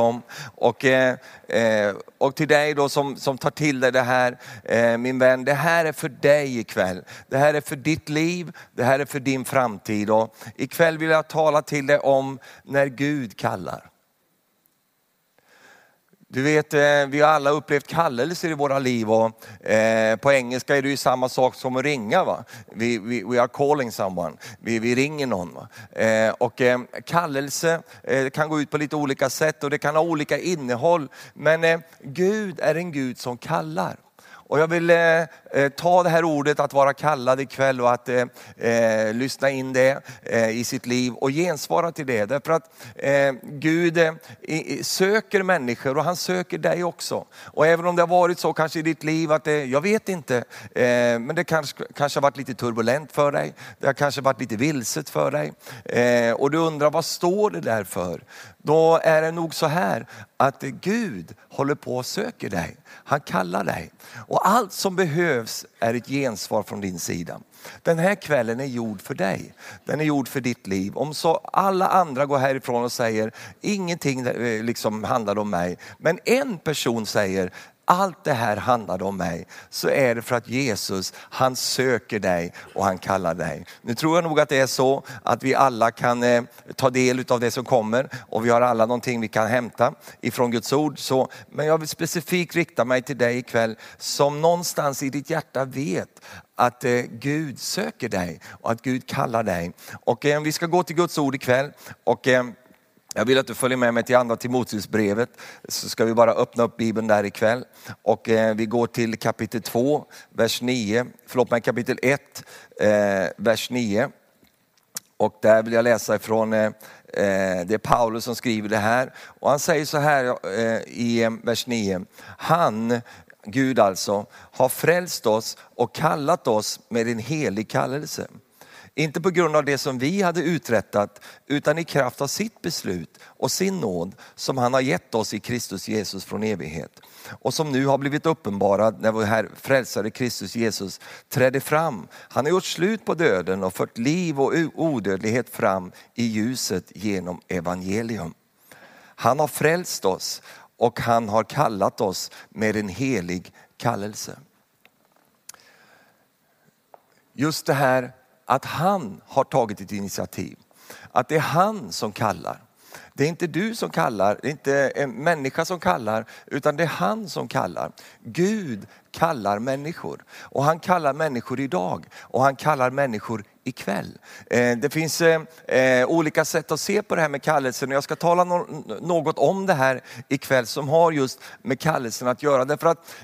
om. Och, eh, eh, och till dig då som, som tar till dig det här, eh, min vän, det här är för dig ikväll. Det här är för ditt liv, det här är för din framtid. Och ikväll vill jag tala till dig om när Gud kallar. Du vet, eh, vi har alla upplevt kallelser i våra liv och eh, på engelska är det ju samma sak som att ringa. Va? We, we, we are calling someone, vi, vi ringer någon. Va? Eh, och eh, kallelse eh, kan gå ut på lite olika sätt och det kan ha olika innehåll. Men eh, Gud är en Gud som kallar. Och jag vill eh, eh, ta det här ordet att vara kallad ikväll och att eh, eh, lyssna in det eh, i sitt liv och gensvara till det. Därför att eh, Gud eh, söker människor och han söker dig också. Och även om det har varit så kanske i ditt liv att det, jag vet inte, men det kanske, kanske har varit lite turbulent för dig. Det har kanske varit lite vilset för dig. och du undrar vad står det där för? Då är det nog så här att Gud håller på och söker dig. Han kallar dig. Och allt som behövs är ett gensvar från din sida. Den här kvällen är gjord för dig. Den är gjord för ditt liv. Om så alla andra går härifrån och säger ingenting eh, liksom handlar om mig. Men en person säger allt det här handlade om mig, så är det för att Jesus, han söker dig och han kallar dig. Nu tror jag nog att det är så att vi alla kan eh, ta del av det som kommer och vi har alla någonting vi kan hämta ifrån Guds ord. Så, men jag vill specifikt rikta mig till dig ikväll som någonstans i ditt hjärta vet att eh, Gud söker dig och att Gud kallar dig. Och eh, vi ska gå till Guds ord ikväll. Och, eh, jag vill att du följer med mig till andra Timoteusbrevet, så ska vi bara öppna upp Bibeln där ikväll. Och eh, vi går till kapitel 2, vers 9, förlåt mig kapitel 1, eh, vers 9. Och där vill jag läsa ifrån, eh, eh, det är Paulus som skriver det här. Och han säger så här eh, i eh, vers 9, han, Gud alltså, har frälst oss och kallat oss med en helig kallelse inte på grund av det som vi hade uträttat utan i kraft av sitt beslut och sin nåd som han har gett oss i Kristus Jesus från evighet. Och som nu har blivit uppenbarad när vår Herre frälsare Kristus Jesus trädde fram. Han har gjort slut på döden och fört liv och odödlighet fram i ljuset genom evangelium. Han har frälst oss och han har kallat oss med en helig kallelse. Just det här att han har tagit ett initiativ. Att det är han som kallar. Det är inte du som kallar, det är inte en människa som kallar, utan det är han som kallar. Gud kallar människor. Och han kallar människor idag och han kallar människor ikväll. Eh, det finns eh, eh, olika sätt att se på det här med kallelsen och jag ska tala något om det här ikväll som har just med kallelsen att göra. Därför att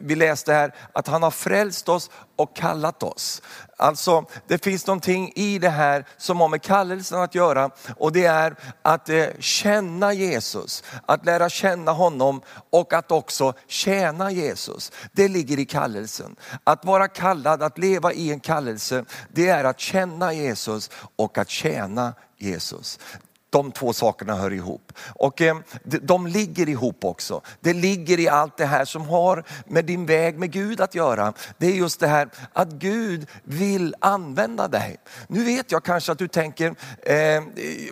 vi läste här att han har frälst oss och kallat oss. Alltså det finns någonting i det här som har med kallelsen att göra och det är att eh, känna Jesus, att lära känna honom och att också tjäna Jesus. Det ligger i kallelsen. Att vara kallad, att leva i en kallelse, det är att känna Jesus och att tjäna Jesus. De två sakerna hör ihop. Och eh, de ligger ihop också. Det ligger i allt det här som har med din väg med Gud att göra. Det är just det här att Gud vill använda dig. Nu vet jag kanske att du tänker, eh,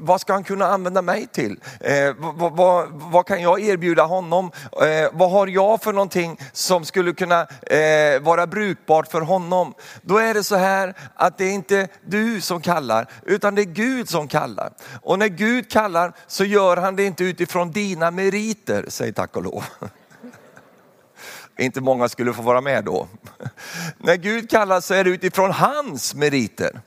vad ska han kunna använda mig till? Eh, vad, vad, vad, kan jag erbjuda honom? Eh, vad har jag för någonting som skulle kunna eh, vara brukbart för honom? Då är det så här att det är inte du som kallar, utan det är Gud som kallar. Och när Gud Gud kallar så gör han det inte utifrån dina meriter, säg tack och lov. Inte många skulle få vara med då. När Gud kallar så är det utifrån hans meriter.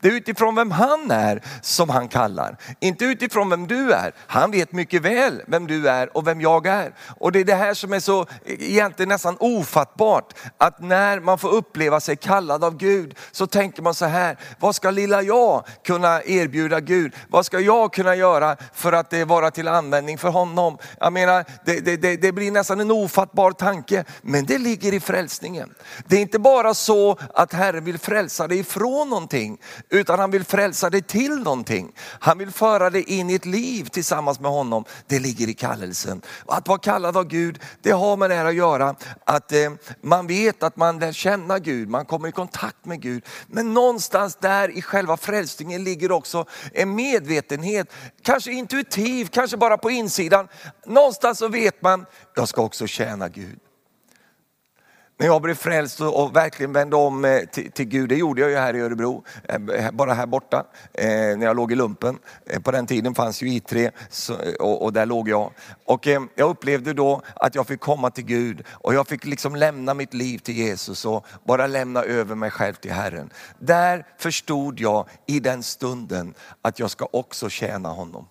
Det är utifrån vem han är som han kallar. Inte utifrån vem du är. Han vet mycket väl vem du är och vem jag är. Och det är det här som är så egentligen nästan ofattbart. Att när man får uppleva sig kallad av Gud så tänker man så här, vad ska lilla jag kunna erbjuda Gud? Vad ska jag kunna göra för att det vara till användning för honom? Jag menar, det, det, det, det blir nästan en ofattbar tanke, men det ligger i frälsningen. Det är inte bara så att Herren vill frälsa dig ifrån någonting, utan han vill frälsa dig till någonting. Han vill föra dig in i ett liv tillsammans med honom. Det ligger i kallelsen. Att vara kallad av Gud, det har med det här att göra att eh, man vet att man lär känna Gud, man kommer i kontakt med Gud. Men någonstans där i själva frälsningen ligger också en medvetenhet, kanske intuitiv, kanske bara på insidan. Någonstans så vet man, jag ska också tjäna Gud när jag blev frälst och verkligen vände om eh, till, till, Gud, det gjorde jag ju här i Örebro, eh, bara här borta, eh, när jag låg i lumpen. På den tiden fanns ju I3 och där låg jag. Och jag upplevde då att jag fick komma till Gud och jag fick liksom lämna mitt liv till Jesus och bara lämna över mig själv till Herren. Där förstod jag i den stunden att jag ska också tjäna honom.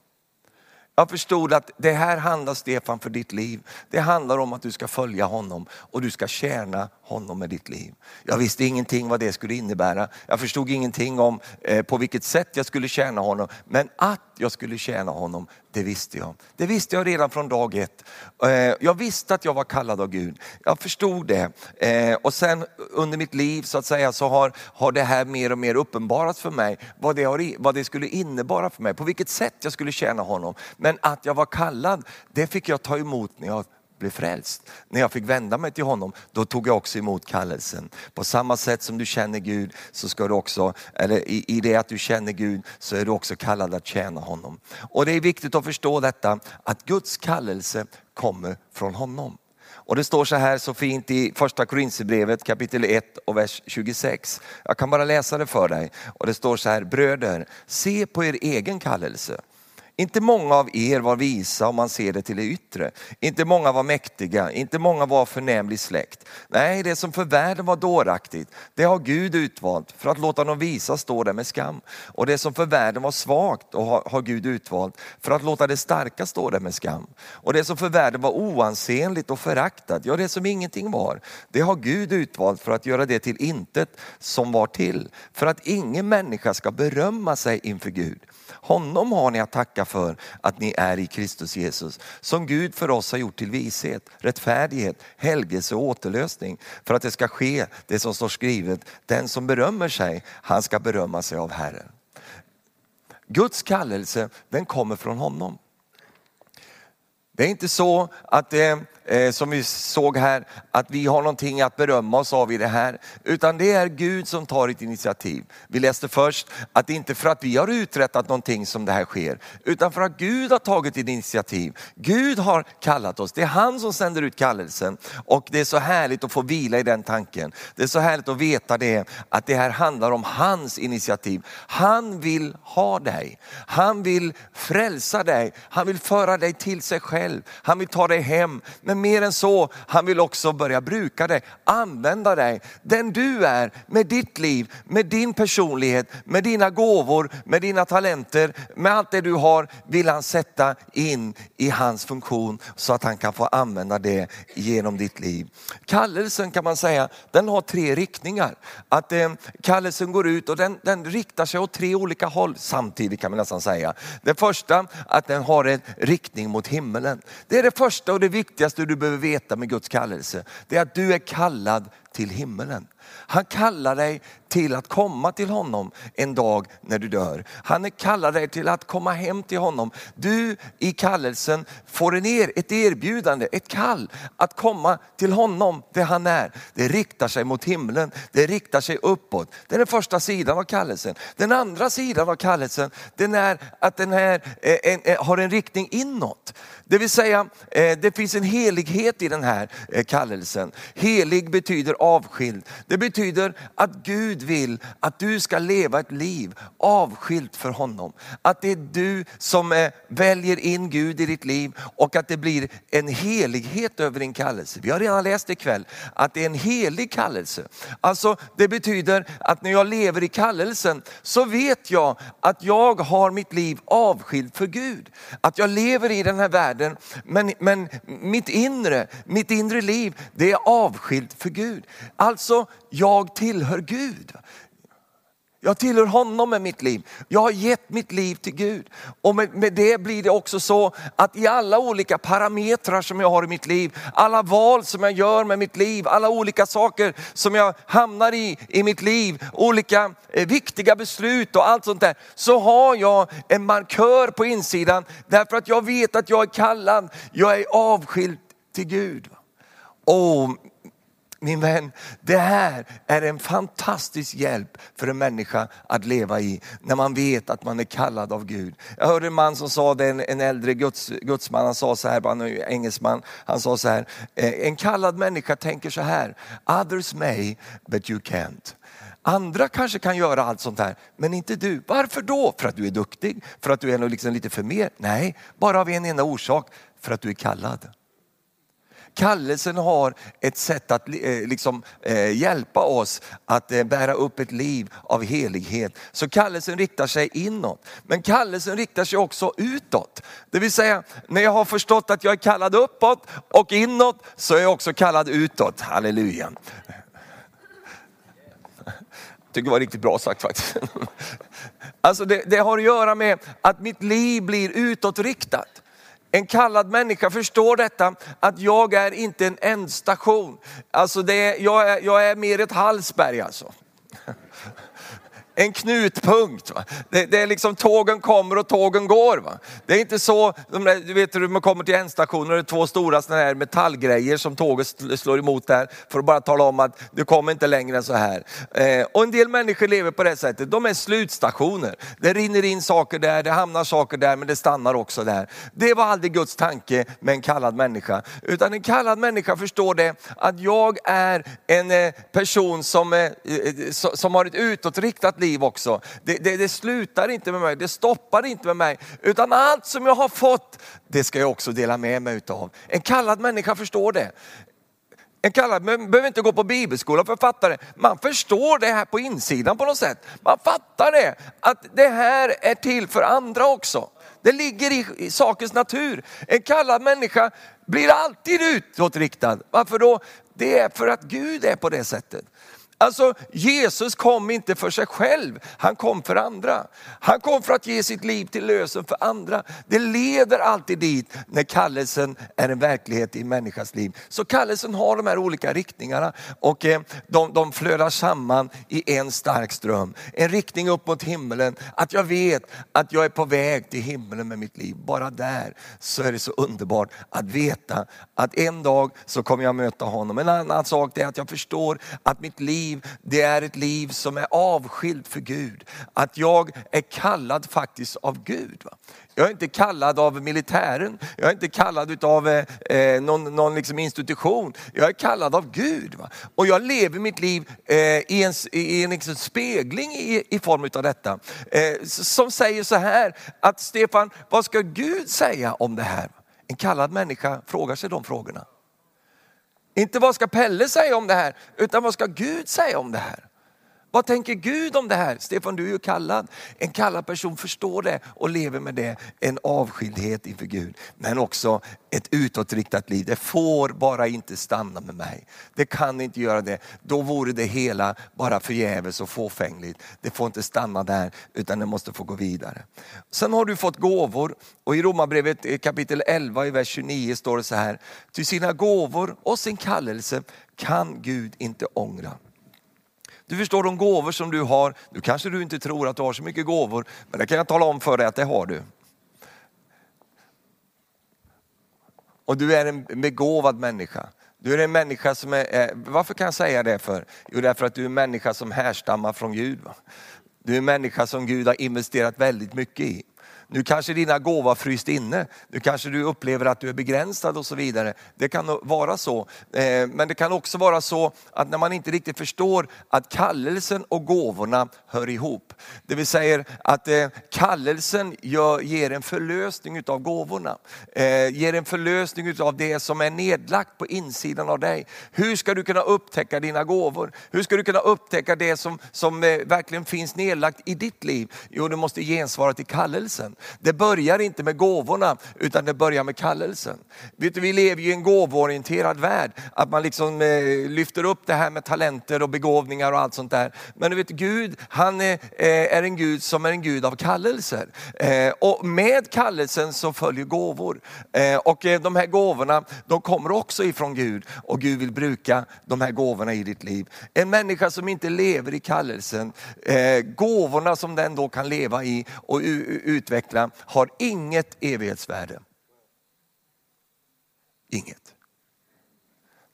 Jag förstod att det här handlar Stefan för ditt liv. Det handlar om att du ska följa honom och du ska tjäna honom med ditt liv. Jag visste ingenting vad det skulle innebära. Jag förstod ingenting om eh, på vilket sätt jag skulle tjäna honom. Men att jag skulle tjäna honom, det visste jag. Det visste jag redan från dag ett. Eh, jag visste att jag var kallad av Gud. Jag förstod det. Eh, och sen under mitt liv så att säga så har, har det här mer och mer uppenbarats för mig. Vad det, har, vad det skulle innebära för mig, på vilket sätt jag skulle tjäna honom. Men att jag var kallad, det fick jag ta emot när jag blev frälst. När jag fick vända mig till honom, då tog jag också emot kallelsen. På samma sätt som du känner Gud, så ska du också, eller i, i det att du känner Gud, så är du också kallad att tjäna honom. Och det är viktigt att förstå detta, att Guds kallelse kommer från honom. Och det står så här så fint i första Korinthierbrevet kapitel 1 och vers 26. Jag kan bara läsa det för dig. Och det står så här, bröder, se på er egen kallelse inte många av er var visa om man ser det till det yttre. Inte många var mäktiga, inte många var förnämlig släkt. Nej, det som för världen var dåraktigt, det har Gud utvalt för att låta de visa stå där med skam. Och det som för världen var svagt och har, Gud utvalt för att låta det starka stå där med skam. Och det som för världen var oansenligt och föraktat, ja det som ingenting var, det har Gud utvalt för att göra det till intet som var till. För att ingen människa ska berömma sig inför Gud. Honom har ni att tacka för att ni är i Kristus Jesus, som Gud för oss har gjort till vishet, rättfärdighet, helgelse och återlösning. För att det ska ske det som står skrivet, den som berömmer sig, han ska berömma sig av Herren. Guds kallelse, den kommer från honom. Det är inte så att det eh, som vi såg här, att vi har någonting att berömma oss av i det här. Utan det är Gud som tar ett initiativ. Vi läste först att det inte är för att vi har uträttat någonting som det här sker, utan för att Gud har tagit ett initiativ. Gud har kallat oss, det är han som sänder ut kallelsen. Och det är så härligt att få vila i den tanken. Det är så härligt att veta det, att det här handlar om hans initiativ. Han vill ha dig, han vill frälsa dig, han vill föra dig till sig själv, han vill ta dig hem. Men men mer än så, han vill också börja bruka dig, använda dig. Den du är, med ditt liv, med din personlighet, med dina gåvor, med dina talenter, med allt det du har, vill han sätta in i hans funktion så att han kan få använda det genom ditt liv. Kallelsen kan man säga, den har tre riktningar. Att eh, kallelsen går ut och den, den riktar sig åt tre olika håll samtidigt kan man nästan säga. Det första, att den har en riktning mot himmelen. Det är det första och det viktigaste du behöver veta med Guds kallelse, det är att du är kallad till himmelen. Han kallar dig till att komma till honom en dag när du dör. Han kallar dig till att komma hem till honom. Du i kallelsen får en er, ett erbjudande, ett kall att komma till honom där han är. Det riktar sig mot himlen, det riktar sig uppåt. Det är den första sidan av kallelsen. Den andra sidan av kallelsen den är att den här eh, en, eh, har en riktning inåt. Det vill säga, eh, det finns en helighet i den här eh, kallelsen. Helig betyder avskild. Det betyder att Gud vill att du ska leva ett liv avskilt för honom. Att det är du som eh, väljer in Gud i ditt liv och att det blir en helighet över din kallelse. Vi har redan läst ikväll att det är en helig kallelse. Alltså det betyder att när jag lever i kallelsen så vet jag att jag har mitt liv avskilt för Gud. Att jag lever i den här världen men, men mitt inre, mitt inre liv det är avskilt för Gud. Alltså jag tillhör Gud. Jag tillhör honom med mitt liv. Jag har gett mitt liv till Gud. Och med, med, det blir det också så att i alla olika parametrar som jag har i mitt liv, alla val som jag gör med mitt liv, alla olika saker som jag hamnar i i mitt liv, olika eh, viktiga beslut och allt sånt där, så har jag en markör på insidan därför att jag vet att jag är kallad, jag är avskild till Gud. Och min vän, det här är en fantastisk hjälp för en människa att leva i när man vet att man är kallad av Gud. Jag hörde en man som sa det, en, äldre guds, gudsman, han sa så här, han är engelsman, han sa så här, eh, en kallad människa tänker så här, others may but you can't. Andra kanske kan göra allt sånt här, men inte du. Varför då? För att du är duktig? För att du är liksom lite för mer? Nej, bara av en enda orsak, för att du är kallad. Kallelsen har ett sätt att eh, liksom, eh, hjälpa oss att eh, bära upp ett liv av helighet. Så kallelsen riktar sig inåt. Men kallelsen riktar sig också utåt. Det vill säga, när jag har förstått att jag är kallad uppåt och inåt så är jag också kallad utåt. Halleluja. tycker det var riktigt bra sagt faktiskt. Alltså det, det har att göra med att mitt liv blir utåtriktat. En kallad människa förstår detta, att jag är inte en ändstation. Alltså det, jag, är, jag är mer ett Hallsberg alltså knutpunkt. Va? Det, det, är liksom tågen kommer och tågen går. Va? Det är inte så, du vet hur man kommer till ändstationer, det är två stora såna här metallgrejer som tåget slår emot där för att bara tala om att du kommer inte längre än så här. Eh, och en del människor lever på det sättet, de är slutstationer. Det rinner in saker där, det hamnar saker där men det stannar också där. Det var aldrig Guds tanke med en kallad människa. Utan en kallad människa förstår det att jag är en eh, person eh, eh, som, som har ett utåtriktat liv liv också. Det, det, det, slutar inte med mig, det stoppar inte med mig. Utan allt som jag har fått, det ska jag också dela med mig utav. En kallad människa förstår det. En kallad man behöver inte gå på bibelskola för att fatta det. Man förstår det här på insidan på något sätt. Man fattar det, att det här är till för andra också. Det ligger i, i sakens natur. En kallad människa blir alltid utåtriktad. Varför då? Det är för att Gud är på det sättet. Alltså Jesus kom inte för sig själv, han kom för andra. Han kom för att ge sitt liv till lösen för andra. Det leder alltid dit när kallelsen är en verklighet i en människas liv. Så kallelsen har de här olika riktningarna och eh, de, de flödar samman i en stark ström. En riktning upp mot himmelen, att jag vet att jag är på väg till himmelen med mitt liv. Bara där så är det så underbart att veta att en dag så kommer jag möta honom. En annan sak är att jag förstår att mitt liv liv, det är ett liv som är avskilt för Gud. Att jag är kallad faktiskt av Gud. Va? Jag är inte kallad av militären, jag är inte kallad av eh, eh, någon, någon liksom institution. Jag är kallad av Gud. Va? Och jag lever mitt liv eh, i en, i en liksom spegling i, i form av detta. Eh, som säger så här, att Stefan, vad ska Gud säga om det här? En kallad människa frågar sig de frågorna. Inte vad ska Pelle säga om det här, utan vad ska Gud säga om det här? Vad tänker Gud om det här? Stefan, du är ju kallad. En kallad person förstår det och lever med det. En avskildhet inför Gud. Men också ett utåtriktat liv. Det får bara inte stanna med mig. Det kan inte göra det. Då vore det hela bara förgäves och fåfängligt. Det får inte stanna där utan det måste få gå vidare. Sen har du fått gåvor och i Romarbrevet eh, kapitel 11 i vers 29 står det så här. Till sina gåvor och sin kallelse kan Gud inte ångra. Du förstår de gåvor som du har, nu kanske du inte tror att du har så mycket gåvor, men det kan jag tala om för dig att det har du. Och du är en begåvad människa. Du är en människa som är, varför kan jag säga det för? Jo därför att du är en människa som härstammar från Gud. Va? Du är en människa som Gud har investerat väldigt mycket i. Nu kanske dina gåvor fryst inne. Nu kanske du upplever att du är begränsad och så vidare. Det kan vara så. Eh, men det kan också vara så att när man inte riktigt förstår att kallelsen och gåvorna hör ihop. Det vill säga att eh, kallelsen ger en förlösning av gåvorna. Eh, ger en förlösning av det som är nedlagt på insidan av dig. Hur ska du kunna upptäcka dina gåvor? Hur ska du kunna upptäcka det som, som verkligen finns nedlagt i ditt liv? Jo, du måste gensvara till kallelsen kallelsen. Det börjar inte med gåvorna utan det börjar med kallelsen. Vet du, vi lever i en gåvoorienterad värld. Att man liksom eh, lyfter upp det här med talenter och begåvningar och allt sånt där. Men du vet Gud, han är, eh, är en Gud som är en Gud av kallelser. Eh, och med kallelsen så följer gåvor. Eh, och eh, de här gåvorna, de kommer också ifrån Gud och Gud vill bruka de här gåvorna i ditt liv. En människa som inte lever i kallelsen, eh, gåvorna som den då kan leva i och utveckla har inget evighetsvärde. Inget.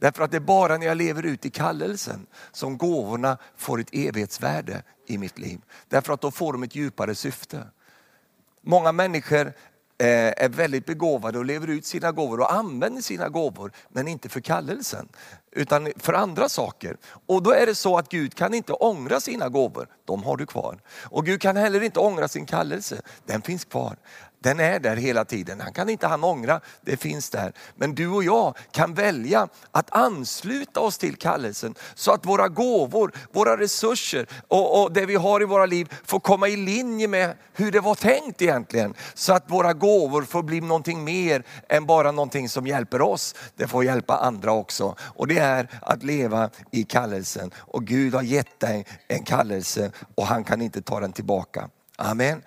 Därför att det är bara när jag lever ut i kallelsen som gåvorna får ett evighetsvärde i mitt liv. Därför att då får de ett djupare syfte. Många människor eh, är väldigt begåvade och lever ut sina gåvor och använder sina gåvor, men inte för kallelsen, utan för andra saker. Och då är det så att Gud kan inte ångra sina gåvor, de har du kvar. Och Gud kan heller inte ångra sin kallelse, den finns kvar. Den är där hela tiden. Han kan inte han ångra, det finns där. Men du och jag kan välja att ansluta oss till kallelsen så att våra gåvor, våra resurser och, och det vi har i våra liv får komma i linje med hur det var tänkt egentligen. Så att våra gåvor får bli någonting mer än bara någonting som hjälper oss. Det får hjälpa andra också. Och det är att leva i kallelsen. Och Gud har gett dig en kallelse och han kan inte ta den tillbaka. Amen.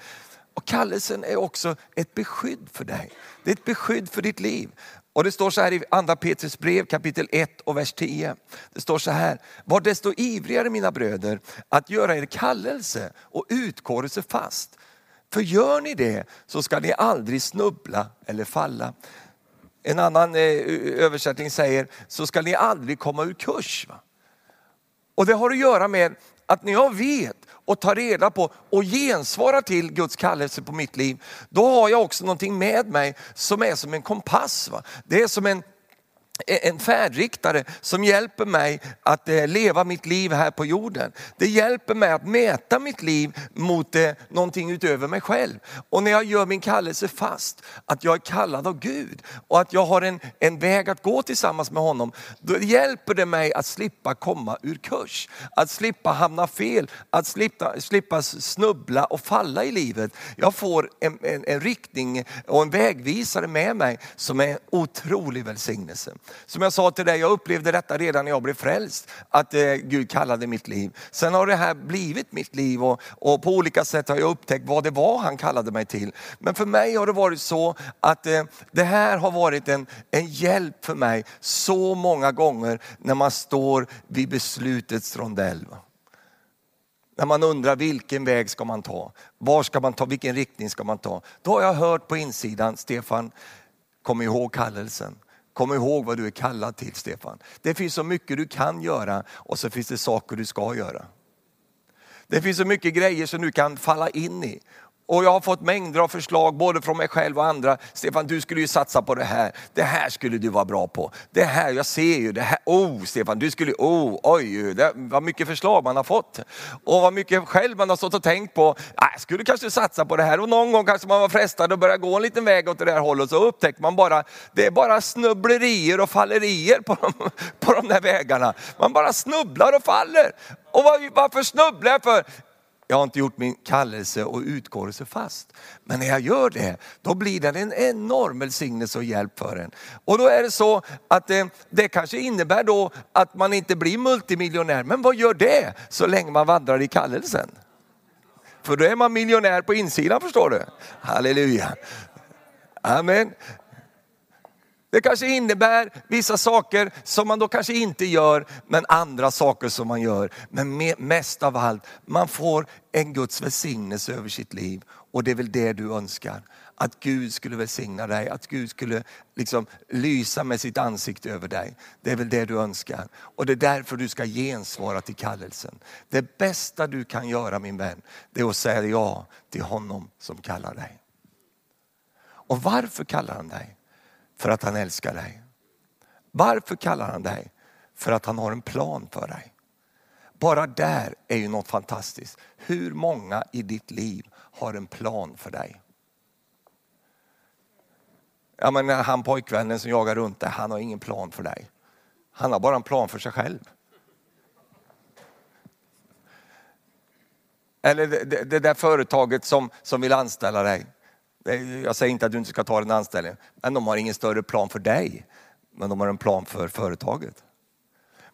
Och kallelsen är också ett beskydd för dig. Det är ett beskydd för ditt liv. Och det står så här i andra Petrus brev kapitel 1 och vers 10. Det står så här, var desto ivrigare mina bröder att göra er kallelse och utkårelse fast. För gör ni det så ska ni aldrig snubbla eller falla. En annan eh, översättning säger, så ska ni aldrig komma ur kurs. Och det har att göra med att när jag vet och tar reda på och gensvarar till Guds kallelse på mitt liv, då har jag också någonting med mig som är som en kompass. Va? Det är som en en färdriktare som hjälper mig att leva mitt liv här på jorden. Det hjälper mig att mäta mitt liv mot någonting utöver mig själv. Och när jag gör min kallelse fast, att jag är kallad av Gud och att jag har en, en väg att gå tillsammans med honom, då hjälper det mig att slippa komma ur kurs. Att slippa hamna fel, att slippa, slippa snubbla och falla i livet. Jag får en, en, en riktning och en vägvisare med mig som är otrolig välsignelse. Som jag sa till dig, jag upplevde detta redan när jag blev frälst, att eh, Gud kallade mitt liv. Sen har det här blivit mitt liv och, och, på olika sätt har jag upptäckt vad det var han kallade mig till. Men för mig har det varit så att eh, det här har varit en, en hjälp för mig så många gånger när man står vid beslutets rondell. När man undrar vilken väg ska man ta? Var ska man ta? Vilken riktning ska man ta? Då har jag hört på insidan, Stefan, kom ihåg kallelsen. Kom ihåg vad du är kallad till Stefan. Det finns så mycket du kan göra och så finns det saker du ska göra. Det finns så mycket grejer som du kan falla in i. Och jag har fått mängder av förslag både från mig själv och andra. Stefan, du skulle ju satsa på det här. Det här skulle du vara bra på. Det här, jag ser ju det här. Oh, Stefan, du skulle, oh, oj, det, vad mycket förslag man har fått. Och vad mycket själv man har stått och tänkt på. Ah, jag skulle kanske satsa på det här. Och någon gång kanske man var frestad att börja gå en liten väg åt det där hållet. Så upptäckte man bara, det är bara snubblerier och fallerier på de, på de där vägarna. Man bara snubblar och faller. Och varför snubblar jag för? Jag har inte gjort min kallelse och utkårelse fast. Men när jag gör det, då blir det en enorm välsignelse och hjälp för en. Och då är det så att det, det kanske innebär då att man inte blir multimiljonär. Men vad gör det så länge man vandrar i kallelsen? För då är man miljonär på insidan förstår du. Halleluja. Amen. Det kanske innebär vissa saker som man då kanske inte gör, men andra saker som man gör. Men mest av allt, man får en Guds välsignelse över sitt liv. Och det är väl det du önskar. Att Gud skulle välsigna dig, att Gud skulle liksom lysa med sitt ansikte över dig. Det är väl det du önskar. Och det är därför du ska gensvara till kallelsen. Det bästa du kan göra min vän, det är att säga ja till honom som kallar dig. Och varför kallar han dig? För att han älskar dig. Varför kallar han dig? För att han har en plan för dig. Bara där är ju något fantastiskt. Hur många i ditt liv har en plan för dig? Ja, men han pojkvännen som jagar runt dig, han har ingen plan för dig. Han har bara en plan för sig själv. Eller det, det, det där företaget som, som vill anställa dig. Eh, jag säger inte att du inte ska ta den anställningen, men de har ingen större plan för dig. Men de har en plan för företaget.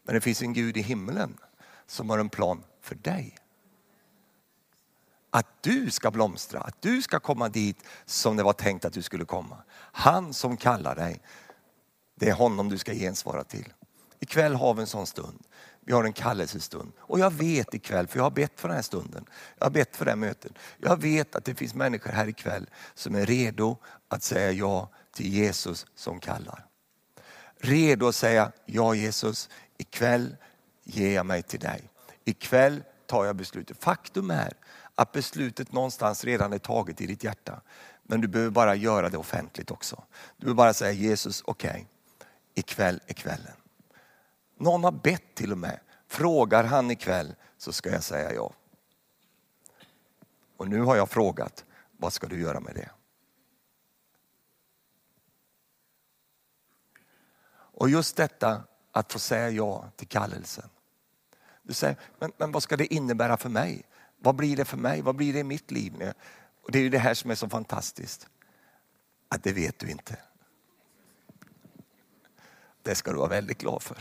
Men det finns en Gud i himlen som har en plan för dig. Att du ska blomstra, att du ska komma dit som det var tänkt att du skulle komma. Han som kallar dig, det är honom du ska gensvara till. Ikväll har vi en sån stund. Vi har en kallelsestund. Och jag vet ikväll, för jag har bett för den här stunden. Jag har bett för det här mötet. Jag vet att det finns människor här ikväll som är redo att säga ja till Jesus som kallar. Redo att säga, ja Jesus, ikväll ger jag mig till dig. Ikväll tar jag beslutet. Faktum är att beslutet någonstans redan är taget i ditt hjärta. Men du behöver bara göra det offentligt också. Du behöver bara säga Jesus, okej, okay, ikväll är kvällen. Någon har bett till och med. Frågar han ikväll så ska jag säga ja. Och nu har jag frågat, vad ska du göra med det? Och just detta att få säga ja till kallelsen. Du säger, men, men vad ska det innebära för mig? Vad blir det för mig? Vad blir det i mitt liv? Och Det är ju det här som är så fantastiskt. Att det vet du inte. Det ska du vara väldigt glad för.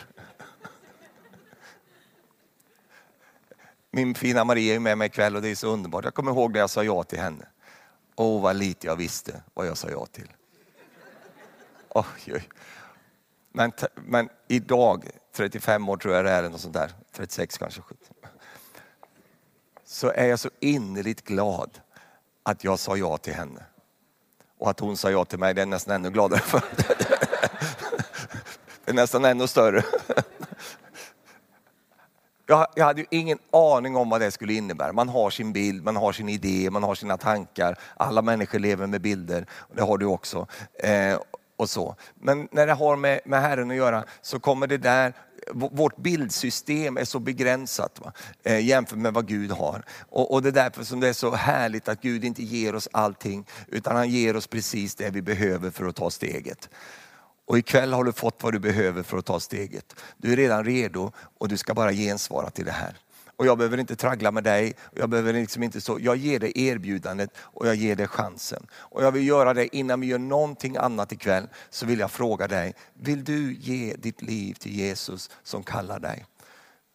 Min fina Maria är med mig ikväll och det är så underbart. Jag kommer ihåg när jag sa ja till henne. Åh, vad lite jag visste vad jag sa ja till. Oj, oj. Men, men idag, 35 år tror jag det är, något sånt där, 36 kanske, 70. så är jag så innerligt glad att jag sa ja till henne. Och att hon sa ja till mig, det är nästan ännu gladare för. Det är nästan ännu större. Jag, jag hade ju ingen aning om vad det skulle innebära. Man har sin bild, man har sin idé, man har sina tankar. Alla människor lever med bilder, det har du också. Eh, och så. Men när det har med, med Herren att göra så kommer det där vårt bildsystem är så begränsat va? Eh, jämfört med vad Gud har. Och, och, det är därför som det är så härligt att Gud inte ger oss allting utan han ger oss precis det vi behöver för att ta steget. Och ikväll har du fått vad du behöver för att ta steget. Du är redan redo och du ska bara gensvara till det här. Och jag behöver inte traggla med dig, jag behöver liksom inte så. Jag ger dig erbjudandet och jag ger dig chansen. Och jag vill göra det innan vi gör någonting annat ikväll, så vill jag fråga dig, vill du ge ditt liv till Jesus som kallar dig?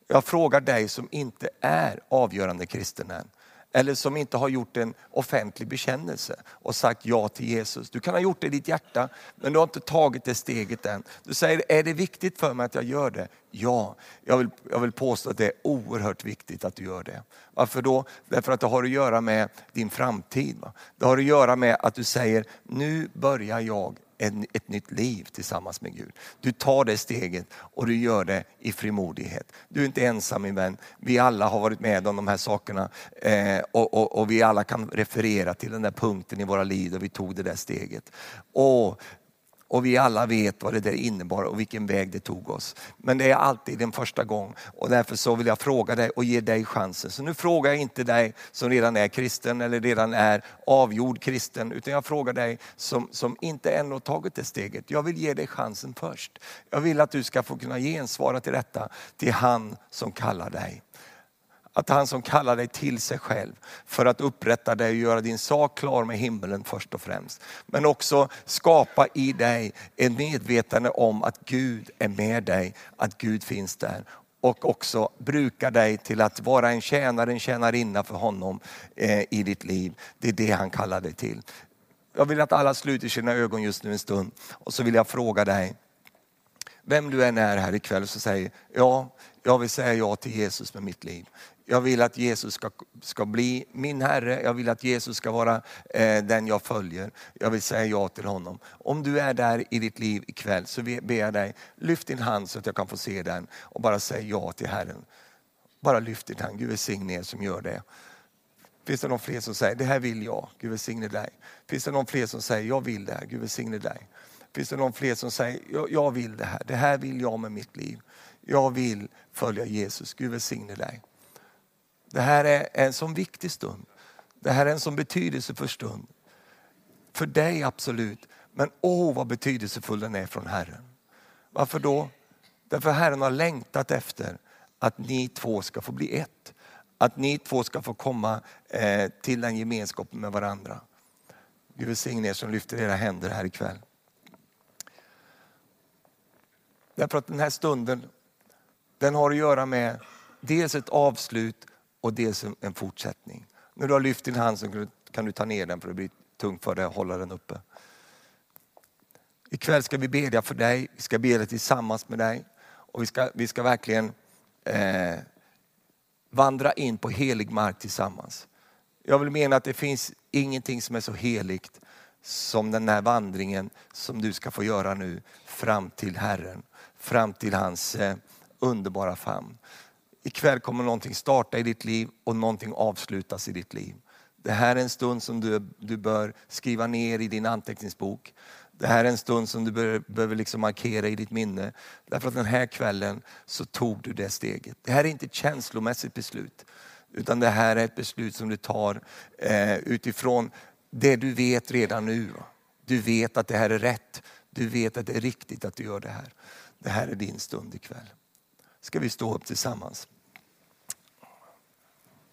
Jag frågar dig som inte är avgörande kristen än eller som inte har gjort en offentlig bekännelse och sagt ja till Jesus. Du kan ha gjort det i ditt hjärta, men du har inte tagit det steget än. Du säger, är det viktigt för mig att jag gör det? Ja, jag vill, jag vill påstå att det är oerhört viktigt att du gör det. Varför då? Därför att det har att göra med din framtid. Va? Det har att göra med att du säger, nu börjar jag en, ett nytt liv tillsammans med Gud. Du tar det steget och du gör det i frimodighet. Du är inte ensam min vän. Vi alla har varit med om de här sakerna eh, och, och, och, vi alla kan referera till den där punkten i våra liv där vi tog det där steget. Och och vi alla vet vad det där innebar och vilken väg det tog oss. Men det är alltid en första gång och därför så vill jag fråga dig och ge dig chansen. Så nu frågar jag inte dig som redan är kristen eller redan är avgjord kristen, utan jag frågar dig som, som inte ännu har tagit det steget. Jag vill ge dig chansen först. Jag vill att du ska få kunna gensvara till detta, till han som kallar dig att han som kallar dig till sig själv för att upprätta dig och göra din sak klar med himmelen först och främst. Men också skapa i dig en medvetande om att Gud är med dig, att Gud finns där och också bruka dig till att vara en tjänare, en tjänarinna för honom eh, i ditt liv. Det är det han kallar dig till. Jag vill att alla sluter sina ögon just nu en stund och så vill jag fråga dig, vem du än är här ikväll så säger ja, jag vill säga ja till Jesus med mitt liv. Jag vill att Jesus ska, ska bli min Herre, jag vill att Jesus ska vara eh, den jag följer. Jag vill säga ja till honom. Om du är där i ditt liv ikväll så ber jag dig, lyft din hand så att jag kan få se den och bara säg ja till Herren. Bara lyft din hand, Gud välsigne er som gör det. Finns det någon fler som säger, det här vill jag, Gud välsigne dig. Finns det någon fler som säger, jag vill det här, Gud välsigne dig. Finns det någon fler som säger, jag, jag vill det här, det här vill jag med mitt liv. Jag vill följa Jesus, Gud välsigne dig. Det här är en sån viktig stund. Det här är en sån betydelsefull stund. För dig absolut, men åh vad betydelsefull den är från Herren. Varför då? Därför Herren har längtat efter att ni två ska få bli ett. Att ni två ska få komma eh, till den gemenskapen med varandra. Gud välsigne er som lyfter era händer här ikväll. Därför att den här stunden, den har att göra med dels ett avslut och dels en fortsättning. När du har lyft din hand så kan du ta ner den för det blir tungt för dig att hålla den uppe. Ikväll ska vi bedja för dig, vi ska bedja tillsammans med dig och vi ska, vi ska verkligen eh, vandra in på helig mark tillsammans. Jag vill mena att det finns ingenting som är så heligt som den här vandringen som du ska få göra nu fram till Herren, fram till hans eh, underbara famn. Ikväll kommer någonting starta i ditt liv och någonting avslutas i ditt liv. Det här är en stund som du, du bör skriva ner i din anteckningsbok. Det här är en stund som du bör, behöver liksom markera i ditt minne. Därför att den här kvällen så tog du det steget. Det här är inte ett känslomässigt beslut. Utan det här är ett beslut som du tar eh, utifrån det du vet redan nu. Du vet att det här är rätt. Du vet att det är riktigt att du gör det här. Det här är din stund ikväll. Ska vi stå upp tillsammans?